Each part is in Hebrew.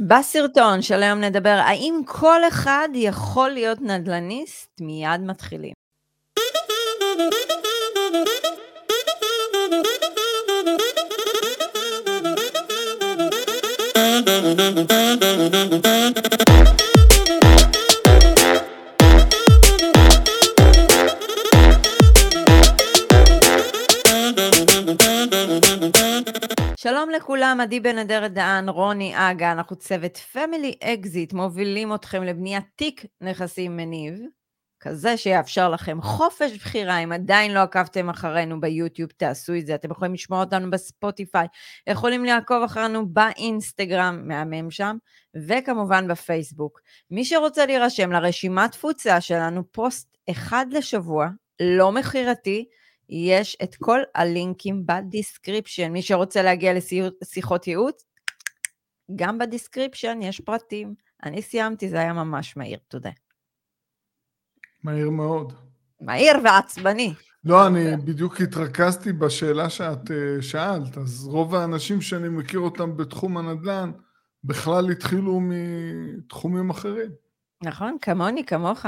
בסרטון של היום נדבר, האם כל אחד יכול להיות נדל"ניסט? מיד מתחילים. שלום לכולם, עדי בן אדרת דהן, רוני אגה, אנחנו צוות Family Exit, מובילים אתכם לבניית תיק נכסים מניב, כזה שיאפשר לכם חופש בחירה, אם עדיין לא עקבתם אחרינו ביוטיוב, תעשו את זה, אתם יכולים לשמוע אותנו בספוטיפיי, יכולים לעקוב אחרינו באינסטגרם, מהמם שם, וכמובן בפייסבוק. מי שרוצה להירשם לרשימת תפוצה שלנו, פוסט אחד לשבוע, לא מכירתי, יש את כל הלינקים ב description. מי שרוצה להגיע לשיחות ייעוץ, גם ב description יש פרטים. אני סיימתי, זה היה ממש מהיר, תודה. מהיר מאוד. מהיר ועצבני. לא, אני בדיוק התרכזתי בשאלה שאת אה, שאלת, אז רוב האנשים שאני מכיר אותם בתחום הנדל"ן, בכלל התחילו מתחומים אחרים. נכון, כמוני, כמוך.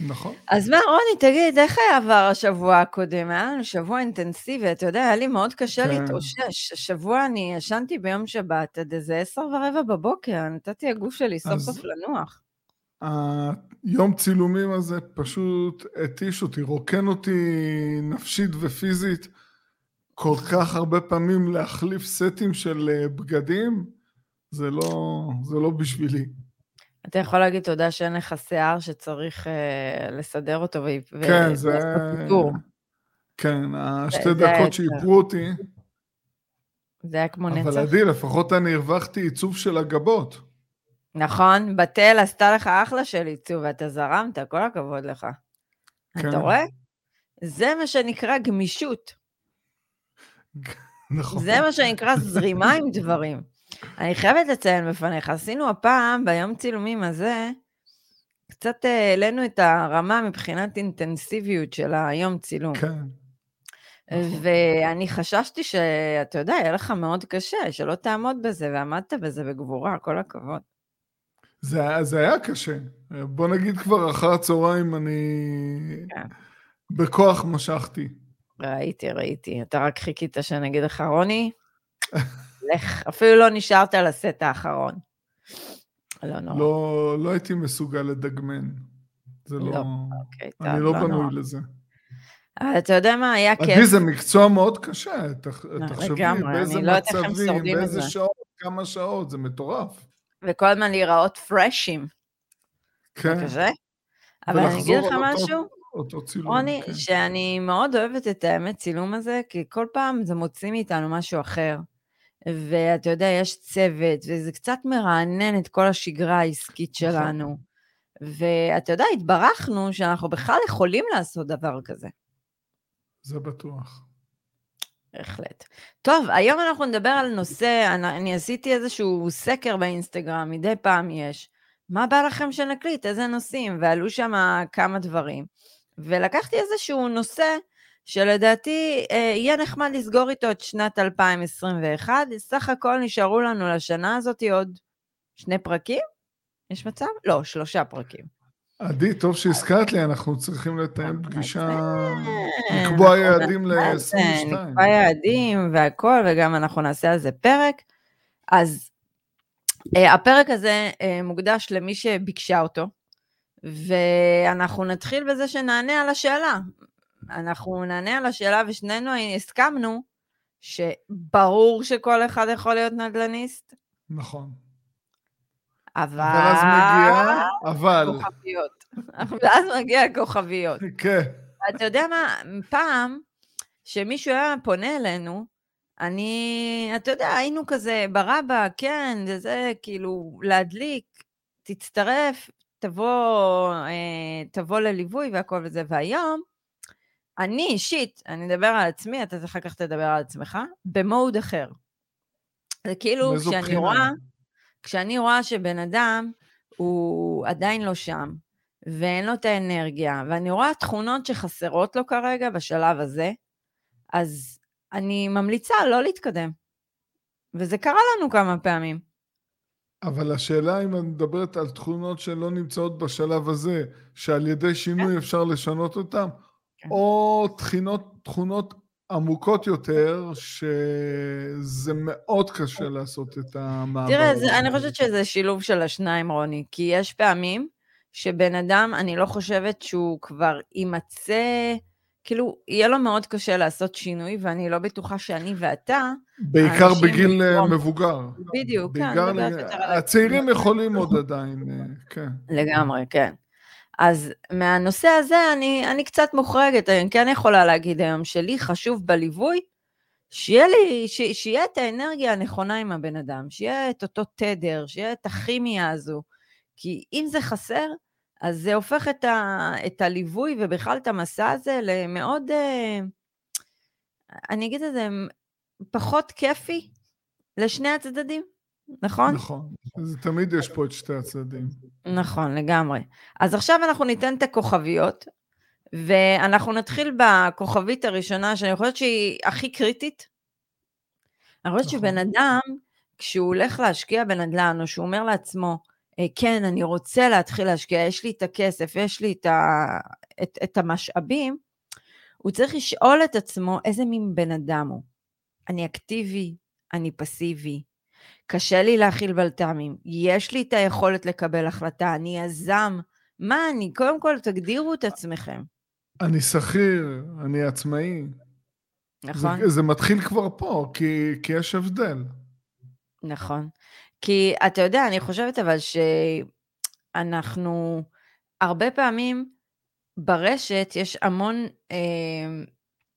נכון. אז מה, רוני, תגיד, איך היה עבר השבוע הקודם? היה לנו שבוע אינטנסיבי, אתה יודע, היה לי מאוד קשה כן. להתאושש. השבוע אני ישנתי ביום שבת עד איזה עשר ורבע בבוקר, נתתי הגוף שלי סוף סוף לנוח. היום צילומים הזה פשוט התיש אותי, רוקן אותי נפשית ופיזית כל כך הרבה פעמים להחליף סטים של אה, בגדים, זה לא, זה לא בשבילי. אתה יכול להגיד תודה שאין לך שיער שצריך uh, לסדר אותו ו... כן, זה... כן, השתי דקות שאיפרו אותי. זה היה כמו נצח. אבל עדי, לפחות אני הרווחתי עיצוב של הגבות. נכון, בתל עשתה לך אחלה של עיצוב, ואתה זרמת, כל הכבוד לך. כן. אתה רואה? זה מה שנקרא גמישות. נכון. זה מה שנקרא זרימה עם דברים. אני חייבת לציין בפניך, עשינו הפעם, ביום צילומים הזה, קצת אה, העלינו את הרמה מבחינת אינטנסיביות של היום צילום. כן. נכון. ואני חששתי שאתה יודע, יהיה לך מאוד קשה, שלא תעמוד בזה, ועמדת בזה בגבורה, כל הכבוד. זה, זה היה קשה. בוא נגיד כבר אחר הצהריים אני כן. בכוח משכתי. ראיתי, ראיתי. אתה רק חיכית שאני אגיד לך, רוני, לך, אפילו לא נשארת על הסט האחרון. לא נורא. לא, לא הייתי מסוגל לדגמן. זה לא... לא אוקיי, אני טוב, לא, לא בנוי נורא. לזה. אבל אתה יודע מה, היה כיף. עדי, זה מקצוע מאוד קשה. לא, תחשבי באיזה לא מצבים, באיזה שעות, כמה שעות, זה מטורף. וכל הזמן להיראות פרשים. כן. כזה. אבל אני אגיד לך משהו, אותו צילום. רוני, כן. שאני מאוד אוהבת את האמת צילום הזה, כי כל פעם זה מוציא מאיתנו משהו אחר. ואתה יודע, יש צוות, וזה קצת מרענן את כל השגרה העסקית נכון. שלנו. ואתה יודע, התברכנו שאנחנו בכלל יכולים לעשות דבר כזה. זה בטוח. בהחלט. טוב, היום אנחנו נדבר על נושא, אני, אני עשיתי איזשהו סקר באינסטגרם, מדי פעם יש. מה בא לכם שנקליט? איזה נושאים? ועלו שם כמה דברים. ולקחתי איזשהו נושא שלדעתי אה, יהיה נחמד לסגור איתו את שנת 2021. סך הכל נשארו לנו לשנה הזאת עוד שני פרקים? יש מצב? לא, שלושה פרקים. עדי, טוב שהזכרת לי, אנחנו צריכים לתאם פגישה, לקבוע יעדים ל-22. נקבע יעדים והכל, וגם אנחנו נעשה על זה פרק. אז אה, הפרק הזה אה, מוקדש למי שביקשה אותו, ואנחנו נתחיל בזה שנענה על השאלה, אנחנו נענה על השאלה ושנינו הסכמנו שברור שכל אחד יכול להיות נדל"ניסט. נכון. אבל... אבל אז מגיע, אבל... כוכביות. ואז מגיע כוכביות. כן. אתה יודע מה, פעם, שמישהו היה פונה אלינו, אני, אתה יודע, היינו כזה ברבא, כן, זה זה, כאילו, להדליק, תצטרף, תבוא, אה, תבוא לליווי והכל וזה, והיום, אני אישית, אני אדבר על עצמי, אתה אחר כך תדבר על עצמך, במוד אחר. זה כאילו, כשאני רואה, כשאני רואה שבן אדם הוא עדיין לא שם, ואין לו את האנרגיה, ואני רואה תכונות שחסרות לו כרגע בשלב הזה, אז אני ממליצה לא להתקדם. וזה קרה לנו כמה פעמים. אבל השאלה אם את מדברת על תכונות שלא נמצאות בשלב הזה, שעל ידי שינוי אפשר לשנות אותן, כן. או תכינות, תכונות עמוקות יותר, שזה מאוד קשה לעשות את המעבר. תראה. זה, אני חושבת שזה שילוב של השניים, רוני, כי יש פעמים שבן אדם, אני לא חושבת שהוא כבר יימצא, כאילו, יהיה לו מאוד קשה לעשות שינוי, ואני לא בטוחה שאני ואתה, בעיקר בגיל אה, בטרום- מבוגר. בדיוק, כן, בעיקר, על הצעירים יכולים עוד עדיין, אה, כן. לגמרי, כן. אז מהנושא הזה אני, אני קצת מוחרגת, אני כן יכולה להגיד היום שלי חשוב בליווי, שיהיה לי, ש, שיהיה את האנרגיה הנכונה עם הבן אדם, שיהיה את אותו תדר, שיהיה את הכימיה הזו, כי אם זה חסר, אז זה הופך את, ה, את הליווי ובכלל את המסע הזה למאוד, אה, אני אגיד את זה, פחות כיפי לשני הצדדים, נכון? נכון. אז תמיד יש פה את שתי הצדדים. נכון, לגמרי. אז עכשיו אנחנו ניתן את הכוכביות, ואנחנו נתחיל בכוכבית הראשונה, שאני חושבת שהיא הכי קריטית. אני חושבת נכון. שבן אדם, כשהוא הולך להשקיע בנדל"ן, או שהוא אומר לעצמו, "אה, כן, אני רוצה להתחיל להשקיע, יש לי את הכסף, יש לי את, ה... את, את המשאבים, הוא צריך לשאול את עצמו איזה מין בן אדם הוא. אני אקטיבי, אני פסיבי, קשה לי להכיל בלת"מים, יש לי את היכולת לקבל החלטה, אני יזם, מה אני? קודם כל תגדירו את עצמכם, אני שכיר, אני עצמאי. נכון? זה, זה מתחיל כבר פה, כי, כי יש הבדל. נכון. כי אתה יודע, אני חושבת אבל שאנחנו, הרבה פעמים ברשת יש המון אה,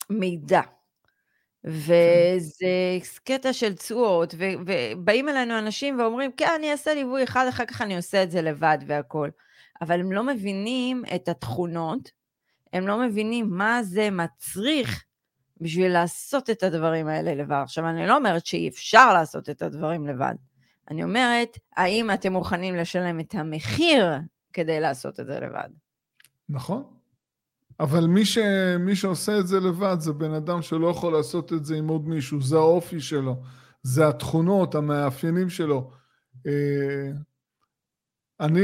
מידע, וזה קטע של תשואות, ובאים אלינו אנשים ואומרים, כן, אני אעשה ליווי אחד, אחר כך אני עושה את זה לבד והכול. אבל הם לא מבינים את התכונות, הם לא מבינים מה זה מצריך בשביל לעשות את הדברים האלה לבד. עכשיו, אני לא אומרת שאי אפשר לעשות את הדברים לבד. אני אומרת, האם אתם מוכנים לשלם את המחיר כדי לעשות את זה לבד? נכון. אבל מי, ש... מי שעושה את זה לבד זה בן אדם שלא יכול לעשות את זה עם עוד מישהו, זה האופי שלו, זה התכונות, המאפיינים שלו. אה, אני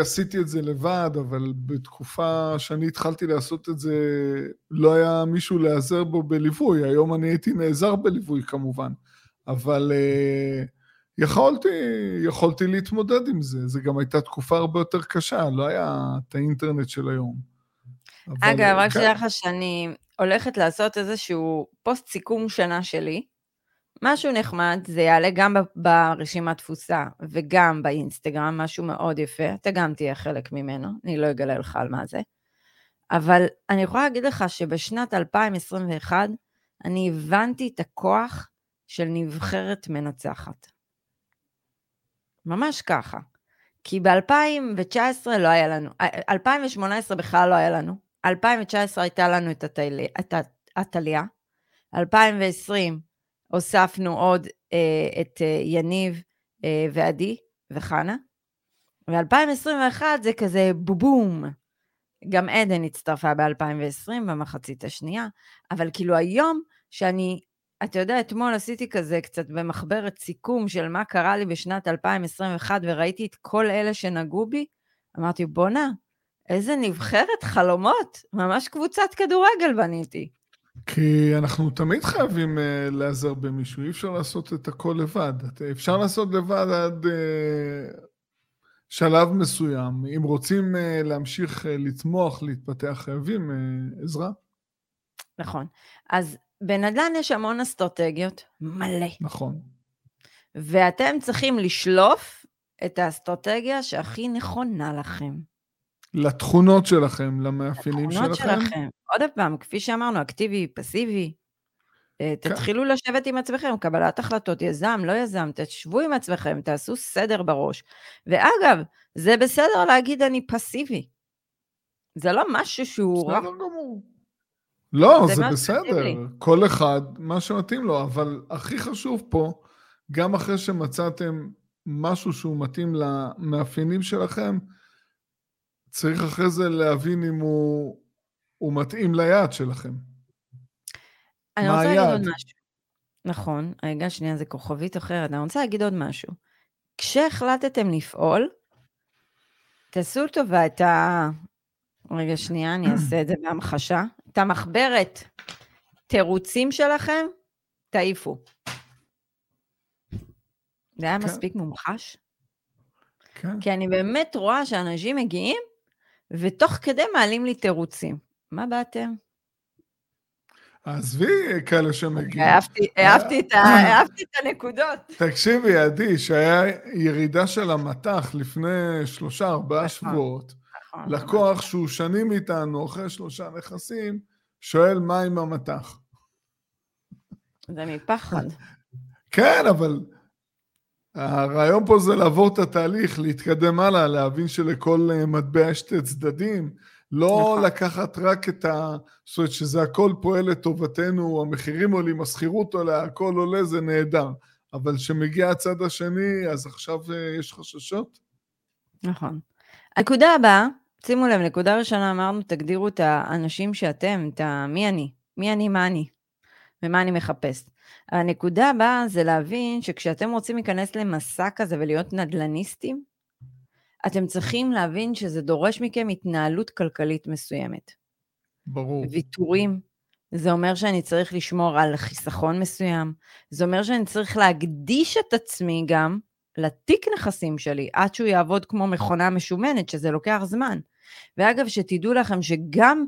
עשיתי את זה לבד, אבל בתקופה שאני התחלתי לעשות את זה, לא היה מישהו להיעזר בו בליווי. היום אני הייתי נעזר בליווי כמובן, אבל אה, יכולתי, יכולתי להתמודד עם זה. זו גם הייתה תקופה הרבה יותר קשה, לא היה את האינטרנט של היום. אגב, רק כן, שתדע לך שאני הולכת לעשות איזשהו פוסט סיכום שנה שלי. משהו נחמד, זה יעלה גם ברשימת תפוסה וגם באינסטגרם, משהו מאוד יפה, אתה גם תהיה חלק ממנו, אני לא אגלה לך על מה זה. אבל אני יכולה להגיד לך שבשנת 2021, אני הבנתי את הכוח של נבחרת מנצחת. ממש ככה. כי ב-2019 לא היה לנו, 2018 בכלל לא היה לנו, 2019 הייתה לנו את הטליה, 2020 הוספנו עוד אה, את אה, יניב אה, ועדי וחנה, ו-2021 זה כזה בובום. גם עדן הצטרפה ב-2020 במחצית השנייה, אבל כאילו היום שאני, אתה יודע, אתמול עשיתי כזה קצת במחברת סיכום של מה קרה לי בשנת 2021 וראיתי את כל אלה שנגעו בי, אמרתי, בואנה, איזה נבחרת חלומות, ממש קבוצת כדורגל בניתי. כי אנחנו תמיד חייבים uh, להיעזר במישהו, אי אפשר לעשות את הכל לבד. אפשר לעשות לבד עד uh, שלב מסוים. אם רוצים uh, להמשיך uh, לצמוח, להתפתח, חייבים uh, עזרה. נכון. אז בנדל"ן יש המון אסטרטגיות, מלא. נכון. ואתם צריכים לשלוף את האסטרטגיה שהכי נכונה לכם. לתכונות שלכם, למאפיינים תכונות שלכם. שלכם. עוד פעם, כפי שאמרנו, אקטיבי, פסיבי. אה, כן. תתחילו לשבת עם עצמכם, קבלת החלטות, יזם, לא יזם, תשבו עם עצמכם, תעשו סדר בראש. ואגב, זה בסדר להגיד אני פסיבי. זה לא משהו שהוא. בסדר גמור. לא, זה זה בסדר. כל אחד, מה שמתאים לו, אבל הכי חשוב פה, גם אחרי שמצאתם משהו שהוא מתאים למאפיינים שלכם, צריך אחרי זה להבין אם הוא, הוא מתאים ליעד שלכם. אני רוצה להגיד עוד היעד? משהו. נכון, רגע, שנייה, זה כוכבית אחרת. אני רוצה להגיד עוד משהו. כשהחלטתם לפעול, תעשו טובה את ה... רגע, שנייה, אני אעשה את זה בהמחשה. את המחברת תירוצים שלכם, תעיפו. זה היה כן. מספיק מומחש? כן. כי אני באמת רואה שאנשים מגיעים, ותוך כדי מעלים לי תירוצים. מה באתם? עזבי כאלה שמגיעים. אהבתי, אהבתי את הנקודות. תקשיבי, עדי, שהיה ירידה של המטח לפני שלושה, ארבעה נכון. שבועות, נכון. לקוח שהוא שנים איתנו, אחרי שלושה נכסים, שואל מה עם המטח. זה מפחד. כן, אבל הרעיון פה זה לעבור את התהליך, להתקדם הלאה, להבין שלכל אה, מטבע יש שתי צדדים, לא נכון. לקחת רק את ה... זאת אומרת שזה הכל פועל לטובתנו, המחירים עולים, השכירות עולה, הכל עולה, זה נהדר. אבל כשמגיע הצד השני, אז עכשיו אה, יש חששות? נכון. הנקודה הבאה, שימו לב, נקודה ראשונה אמרנו, תגדירו את האנשים שאתם, את ה... מי אני, מי אני, מה אני, ומה אני מחפש. הנקודה הבאה זה להבין שכשאתם רוצים להיכנס למסע כזה ולהיות נדל"ניסטים, אתם צריכים להבין שזה דורש מכם התנהלות כלכלית מסוימת. ברור. ויתורים, זה אומר שאני צריך לשמור על חיסכון מסוים, זה אומר שאני צריך להקדיש את עצמי גם לתיק נכסים שלי, עד שהוא יעבוד כמו מכונה משומנת, שזה לוקח זמן. ואגב, שתדעו לכם שגם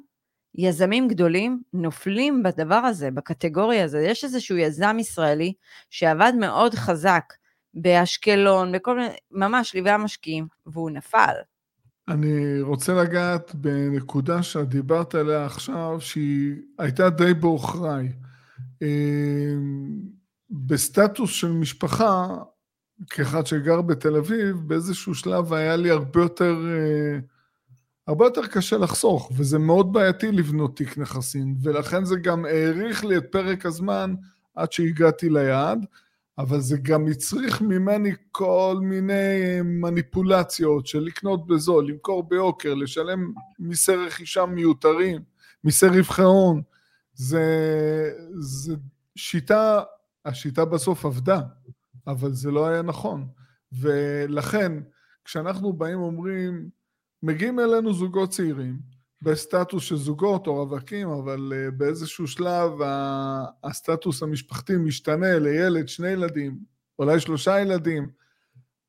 יזמים גדולים נופלים בדבר הזה, בקטגוריה הזה. יש איזשהו יזם ישראלי שעבד מאוד חזק באשקלון, בכל מיני, ממש ליבי המשקיעים, והוא נפל. אני רוצה לגעת בנקודה שאת דיברת עליה עכשיו, שהיא הייתה די בעוכריי. אה, בסטטוס של משפחה, כאחד שגר בתל אביב, באיזשהו שלב היה לי הרבה יותר, אה, הרבה יותר קשה לחסוך, וזה מאוד בעייתי לבנות תיק נכסים, ולכן זה גם האריך לי את פרק הזמן עד שהגעתי ליעד. אבל זה גם הצריך ממני כל מיני מניפולציות של לקנות בזול, למכור ביוקר, לשלם מיסי רכישה מיותרים, מיסי רווחי הון. זה, זה שיטה, השיטה בסוף עבדה, אבל זה לא היה נכון. ולכן, כשאנחנו באים ואומרים, מגיעים אלינו זוגות צעירים, בסטטוס של זוגות או רווקים, אבל uh, באיזשהו שלב הסטטוס המשפחתי משתנה לילד, שני ילדים, אולי שלושה ילדים,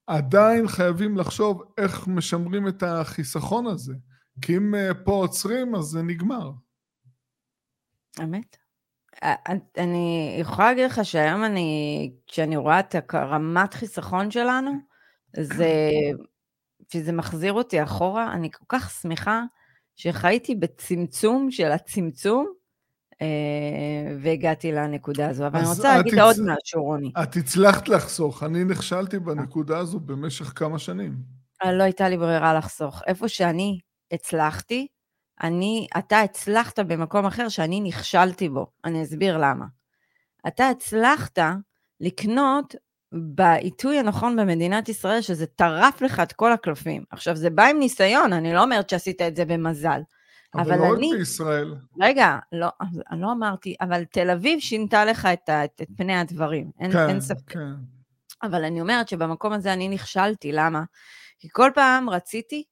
עדיין חייבים לחשוב איך משמרים את החיסכון הזה. כי אם uh, פה עוצרים, אז זה נגמר. אמת. אני יכולה להגיד לך שהיום אני, כשאני רואה את הרמת חיסכון שלנו, זה, שזה מחזיר אותי אחורה, אני כל כך שמחה שחייתי בצמצום של הצמצום, אה, והגעתי לנקודה הזו. אבל אני רוצה את להגיד הצ- עוד משהו, רוני. את הצלחת לחסוך, אני נכשלתי בנקודה הזו במשך כמה שנים. אה, לא הייתה לי ברירה לחסוך. איפה שאני הצלחתי, אני, אתה הצלחת במקום אחר שאני נכשלתי בו. אני אסביר למה. אתה הצלחת לקנות בעיתוי הנכון במדינת ישראל, שזה טרף לך את כל הקלפים. עכשיו, זה בא עם ניסיון, אני לא אומרת שעשית את זה במזל. אבל, אבל לא רק אני- בישראל. רגע, לא, אני לא אמרתי, אבל תל אביב שינתה לך את, את, את פני הדברים, אין, כן, אין ספק. כן. אבל אני אומרת שבמקום הזה אני נכשלתי, למה? כי כל פעם רציתי,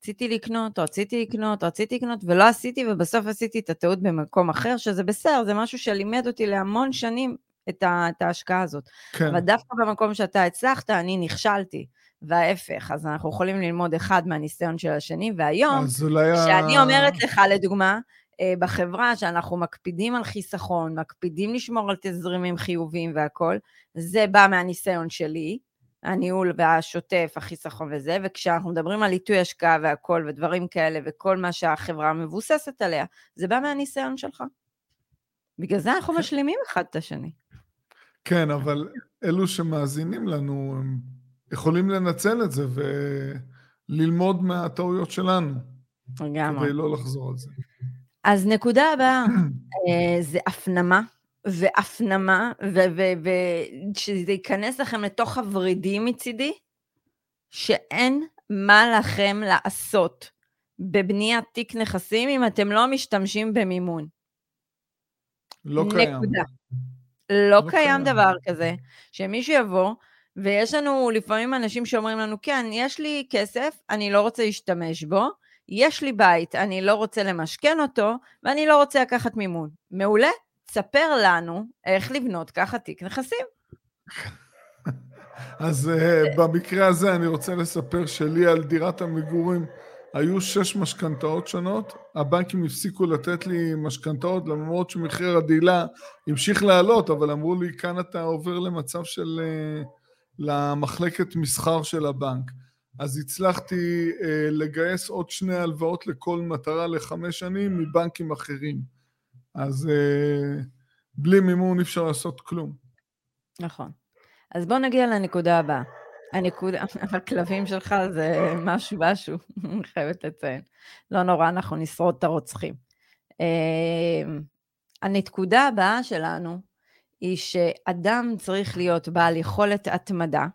רציתי לקנות, רציתי לקנות, רציתי לקנות, ולא עשיתי, ובסוף עשיתי את הטעות במקום אחר, שזה בסדר, זה משהו שלימד אותי להמון שנים את, ה, את ההשקעה הזאת. כן. אבל דווקא במקום שאתה הצלחת, אני נכשלתי, וההפך, אז אנחנו יכולים ללמוד אחד מהניסיון של השני, והיום, כשאני אומרת לך, לדוגמה, אה, בחברה שאנחנו מקפידים על חיסכון, מקפידים לשמור על תזרימים חיוביים והכול, זה בא מהניסיון שלי, הניהול והשוטף, החיסכון וזה, וכשאנחנו מדברים על עיתוי השקעה והכול ודברים כאלה, וכל מה שהחברה מבוססת עליה, זה בא מהניסיון שלך. בגלל זה אנחנו כן. משלימים אחד את השני. כן, אבל אלו שמאזינים לנו, הם יכולים לנצל את זה וללמוד מהטעויות שלנו, לגמרי. כדי לא לחזור על זה. אז נקודה הבאה, אה, זה הפנמה, והפנמה, ושזה ייכנס לכם לתוך הוורידים מצידי, שאין מה לכם לעשות בבניית תיק נכסים אם אתם לא משתמשים במימון. לא קיים. נקודה. לא לא קיים קיים. דבר כזה, שמישהו יבוא ויש לנו לפעמים אנשים שאומרים לנו, כן, יש לי כסף, אני לא רוצה להשתמש בו, יש לי בית, אני לא רוצה למשכן אותו, ואני לא רוצה לקחת מימון. מעולה, תספר לנו איך לבנות ככה תיק נכסים. אז uh, במקרה הזה אני רוצה לספר שלי על דירת המגורים היו שש משכנתאות שונות, הבנקים הפסיקו לתת לי משכנתאות למרות שמחיר הדילה המשיך לעלות, אבל אמרו לי כאן אתה עובר למצב של... Uh, למחלקת מסחר של הבנק. אז הצלחתי uh, לגייס עוד שני הלוואות לכל מטרה לחמש שנים מבנקים אחרים. אז uh, בלי מימון אי אפשר לעשות כלום. נכון. אז בואו נגיע לנקודה הבאה. הנקודה, הכלבים שלך זה משהו משהו, אני חייבת לציין. לא נורא, אנחנו נשרוד את הרוצחים. Uh, הנקודה הבאה שלנו היא שאדם צריך להיות בעל יכולת התמדה,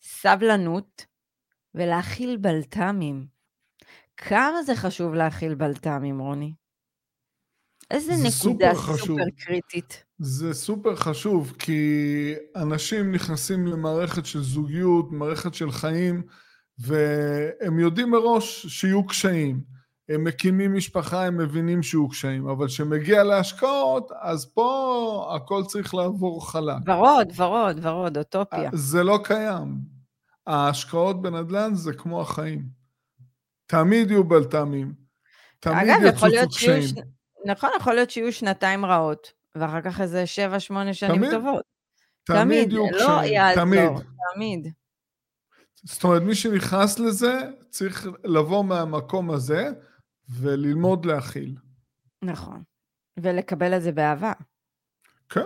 סבלנות ולהכיל בלת"מים. כמה זה חשוב להכיל בלת"מים, רוני? איזה נקודה סופר, סופר קריטית. זה סופר חשוב, כי אנשים נכנסים למערכת של זוגיות, מערכת של חיים, והם יודעים מראש שיהיו קשיים. הם מקימים משפחה, הם מבינים שיהיו קשיים, אבל כשמגיע להשקעות, אז פה הכל צריך לעבור חלק. ורוד, ורוד, ורוד, אוטופיה. זה לא קיים. ההשקעות בנדל"ן זה כמו החיים. תמיד יהיו בלת"מים. תמיד יצוצו קשיים. ש... נכון, יכול להיות שיהיו שנתיים רעות, ואחר כך איזה שבע, שמונה שנים תמיד, טובות. תמיד, תמיד יהיו לא קשיים, לא יעזור, תמיד. תמיד. זאת אומרת, מי שנכנס לזה צריך לבוא מהמקום הזה, וללמוד להכיל. נכון. ולקבל את זה באהבה. כן.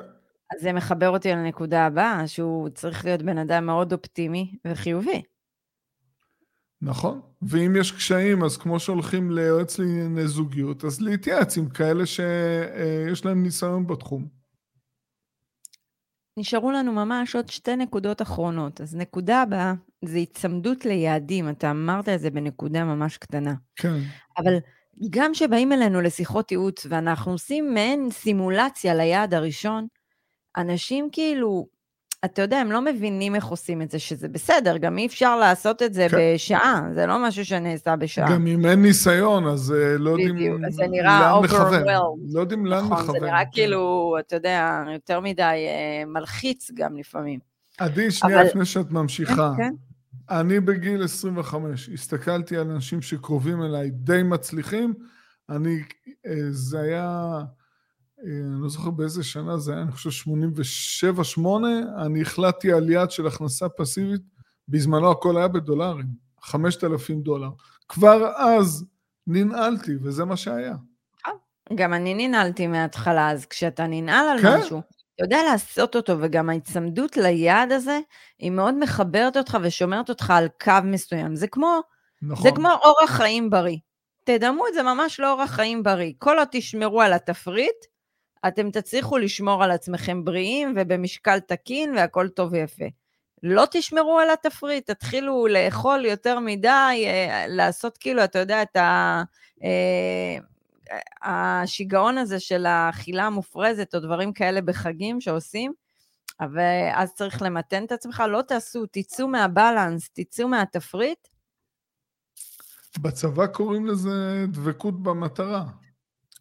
אז זה מחבר אותי לנקודה הבאה, שהוא צריך להיות בן אדם מאוד אופטימי וחיובי. נכון, ואם יש קשיים, אז כמו שהולכים ליועץ לענייני זוגיות, אז להתייעץ עם כאלה שיש להם ניסיון בתחום. נשארו לנו ממש עוד שתי נקודות אחרונות. אז נקודה הבאה זה היצמדות ליעדים, אתה אמרת את זה בנקודה ממש קטנה. כן. אבל גם כשבאים אלינו לשיחות ייעוץ ואנחנו עושים מעין סימולציה ליעד הראשון, אנשים כאילו, אתה יודע, הם לא מבינים איך עושים את זה, שזה בסדר, גם אי אפשר לעשות את זה כן. בשעה, זה לא משהו שנעשה בשעה. גם אם אין ניסיון, אז uh, לא יודעים לאן מכוון. לא יודעים לאן מכוון. נכון, זה נראה כן. כאילו, אתה יודע, יותר מדי uh, מלחיץ גם לפעמים. עדי, שנייה אבל... לפני שאת ממשיכה. כן, כן. אני בגיל 25, הסתכלתי על אנשים שקרובים אליי די מצליחים, אני, אה, זה היה, אני לא זוכר באיזה שנה זה היה, אני חושב 87-8, אני החלטתי על יעד של הכנסה פסיבית, בזמנו הכל היה בדולרים, 5,000 דולר. כבר אז ננעלתי, וזה מה שהיה. אה, גם אני ננעלתי מההתחלה, אז כשאתה ננעל על כן? משהו, אתה יודע לעשות אותו, וגם ההצמדות ליעד הזה, היא מאוד מחברת אותך ושומרת אותך על קו מסוים. זה כמו, נכון. זה כמו אורח חיים בריא. תדמו את זה ממש לאורח חיים בריא. כל עוד תשמרו על התפריט, אתם תצליחו לשמור על עצמכם בריאים ובמשקל תקין והכל טוב ויפה. לא תשמרו על התפריט, תתחילו לאכול יותר מדי, אה, לעשות כאילו, אתה יודע, את ה... אה, השיגעון הזה של האכילה המופרזת או דברים כאלה בחגים שעושים, ואז צריך למתן את עצמך, לא תעשו, תצאו מהבלנס, תצאו מהתפריט. בצבא קוראים לזה דבקות במטרה.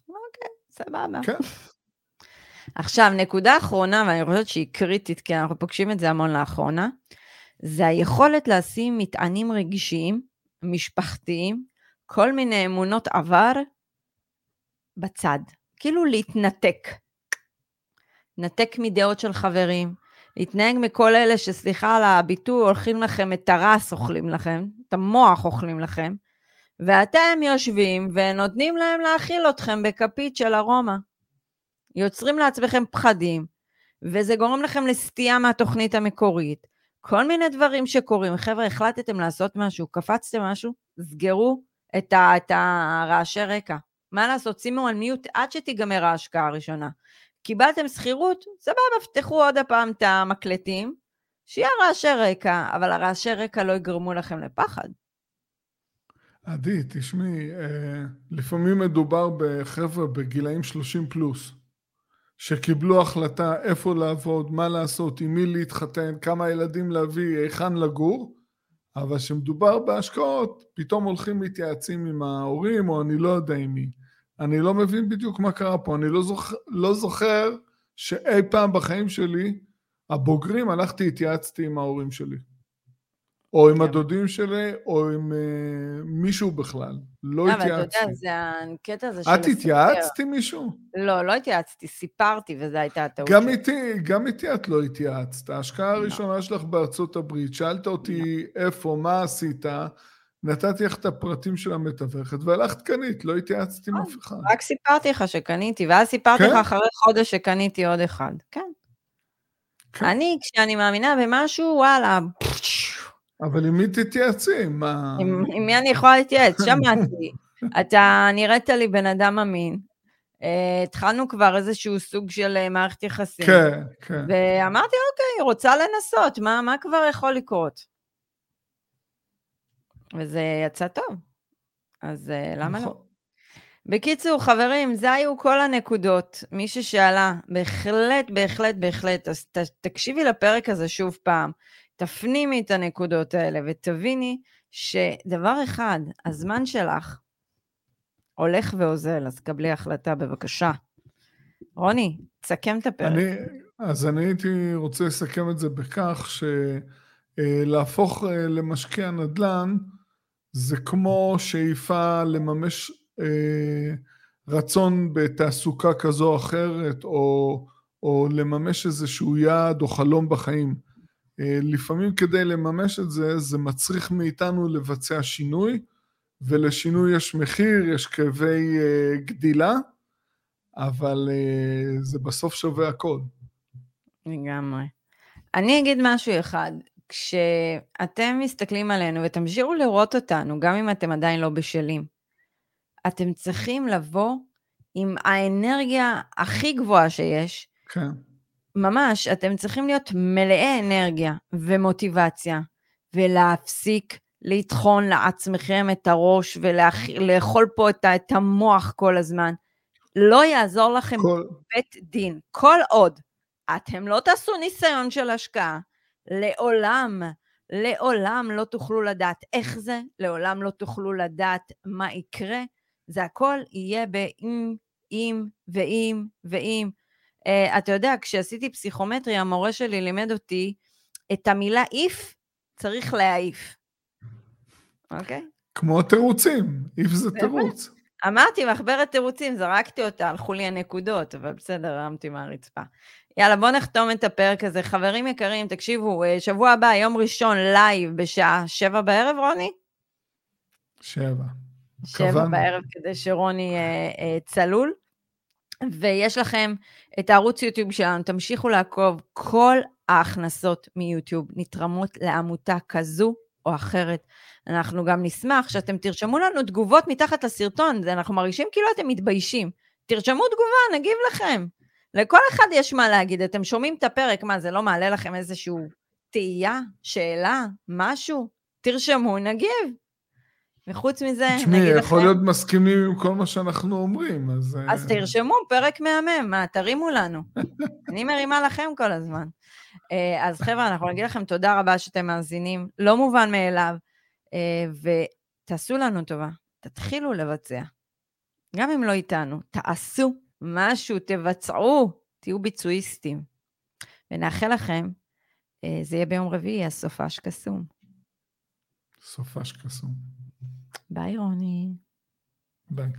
אוקיי, סבבה. כן. עכשיו, נקודה אחרונה, ואני חושבת שהיא קריטית, כי אנחנו פוגשים את זה המון לאחרונה, זה היכולת לשים מטענים רגשיים, משפחתיים, כל מיני אמונות עבר בצד, כאילו להתנתק. להתנתק מדעות של חברים, להתנהג מכל אלה שסליחה על הביטוי, הולכים לכם את הרס אוכלים לכם, את המוח אוכלים לכם, ואתם יושבים ונותנים להם להאכיל אתכם בכפית של ארומה. יוצרים לעצמכם פחדים, וזה גורם לכם לסטייה מהתוכנית המקורית. כל מיני דברים שקורים. חבר'ה, החלטתם לעשות משהו, קפצתם משהו, סגרו את, ה, את הרעשי רקע. מה לעשות, שימו על מיוט עד שתיגמר ההשקעה הראשונה. קיבלתם שכירות, סבבה, פתחו עוד הפעם את המקלטים, שיהיה רעשי רקע, אבל הרעשי רקע לא יגרמו לכם לפחד. עדי, תשמעי, אה, לפעמים מדובר בחבר'ה בגילאים 30 פלוס. שקיבלו החלטה איפה לעבוד, מה לעשות, עם מי להתחתן, כמה ילדים להביא, היכן לגור, אבל כשמדובר בהשקעות, פתאום הולכים מתייעצים עם ההורים, או אני לא יודע עם מי. אני לא מבין בדיוק מה קרה פה, אני לא זוכר, לא זוכר שאי פעם בחיים שלי, הבוגרים, הלכתי, התייעצתי עם ההורים שלי. או עם כן. הדודים שלי, או עם uh, מישהו בכלל. לא התייעצתי. אבל אתה יודע, זה הקטע הזה של... את התייעצת עם מישהו? לא, לא התייעצתי, סיפרתי, וזו הייתה הטעות גם איתי, גם איתי את לא התייעצת. ההשקעה לא. הראשונה שלך בארצות הברית, שאלת אותי לא. איפה, מה עשית, נתתי לך את הפרטים של המתווכת, והלכת קנית, לא התייעצתי עם אה, אף אחד. רק סיפרתי לך שקניתי, ואז סיפרתי לך כן? אחרי חודש שקניתי עוד אחד. כן. כן. אני, כשאני מאמינה במשהו, וואלה, אבל עם מי תתייעצי? מה... עם, עם מי אני יכולה להתייעץ? שמעתי. אתה נראית לי בן אדם אמין. Uh, התחלנו כבר איזשהו סוג של uh, מערכת יחסים. כן, כן. ואמרתי, אוקיי, רוצה לנסות, מה, מה כבר יכול לקרות? וזה יצא טוב, אז uh, למה לא? נכון. לא? בקיצור, חברים, זה היו כל הנקודות. מי ששאלה, בהחלט, בהחלט, בהחלט, אז ת, תקשיבי לפרק הזה שוב פעם. תפנימי את הנקודות האלה ותביני שדבר אחד, הזמן שלך הולך ואוזל, אז קבלי החלטה בבקשה. רוני, תסכם את הפרק. אני, אז אני הייתי רוצה לסכם את זה בכך שלהפוך אה, למשקיע נדל"ן זה כמו שאיפה לממש אה, רצון בתעסוקה כזו או אחרת, או, או לממש איזשהו יעד או חלום בחיים. אה, לפעמים כדי לממש את זה, זה מצריך מאיתנו לבצע שינוי, ולשינוי יש מחיר, יש כאבי uh, גדילה, אבל uh, זה בסוף שווה הכל. לגמרי. אני אגיד משהו אחד, כשאתם מסתכלים עלינו ותמשיכו לראות אותנו, גם אם אתם עדיין לא בשלים, אתם צריכים לבוא עם האנרגיה הכי גבוהה שיש, כן. ממש, אתם צריכים להיות מלאי אנרגיה ומוטיבציה, ולהפסיק לטחון לעצמכם את הראש ולאכול פה את, את המוח כל הזמן. לא יעזור לכם כל... בית דין. כל עוד אתם לא תעשו ניסיון של השקעה, לעולם, לעולם לא תוכלו לדעת איך זה, לעולם לא תוכלו לדעת מה יקרה. זה הכל יהיה באם, אם ואם ואם. אה, אתה יודע, כשעשיתי פסיכומטרי, המורה שלי לימד אותי את המילה if צריך להעיף, אוקיי? אוקיי? כמו תירוצים, if זה תירוץ. אמרתי, מחברת תירוצים, זרקתי אותה, הלכו לי הנקודות, אבל בסדר, הרמתי מהרצפה. יאללה, בואו נחתום את הפרק הזה. חברים יקרים, תקשיבו, אה, שבוע הבא, יום ראשון, לייב, בשעה שבע בערב, רוני? שבע. שבע בערב, כדי שרוני אה, אה, צלול. ויש לכם את הערוץ יוטיוב שלנו, תמשיכו לעקוב, כל ההכנסות מיוטיוב נתרמות לעמותה כזו או אחרת. אנחנו גם נשמח שאתם תרשמו לנו תגובות מתחת לסרטון, אנחנו מרגישים כאילו אתם מתביישים. תרשמו תגובה, נגיב לכם. לכל אחד יש מה להגיד, אתם שומעים את הפרק, מה, זה לא מעלה לכם איזושהי תהייה, שאלה, משהו? תרשמו, נגיב. וחוץ מזה, נגיד לכם... תשמעי, יכול להיות מסכימים עם כל מה שאנחנו אומרים, אז... אז אה, תרשמו, פרק מהמם, מה, תרימו לנו. אני מרימה לכם כל הזמן. אה, אז חבר'ה, אנחנו נגיד לכם תודה רבה שאתם מאזינים, לא מובן מאליו, אה, ותעשו לנו טובה, תתחילו לבצע. גם אם לא איתנו, תעשו משהו, תבצעו, תהיו ביצועיסטים. ונאחל לכם, זה יהיה ביום רביעי, הסופש קסום. סופש קסום. Bye, Ronnie. Bye.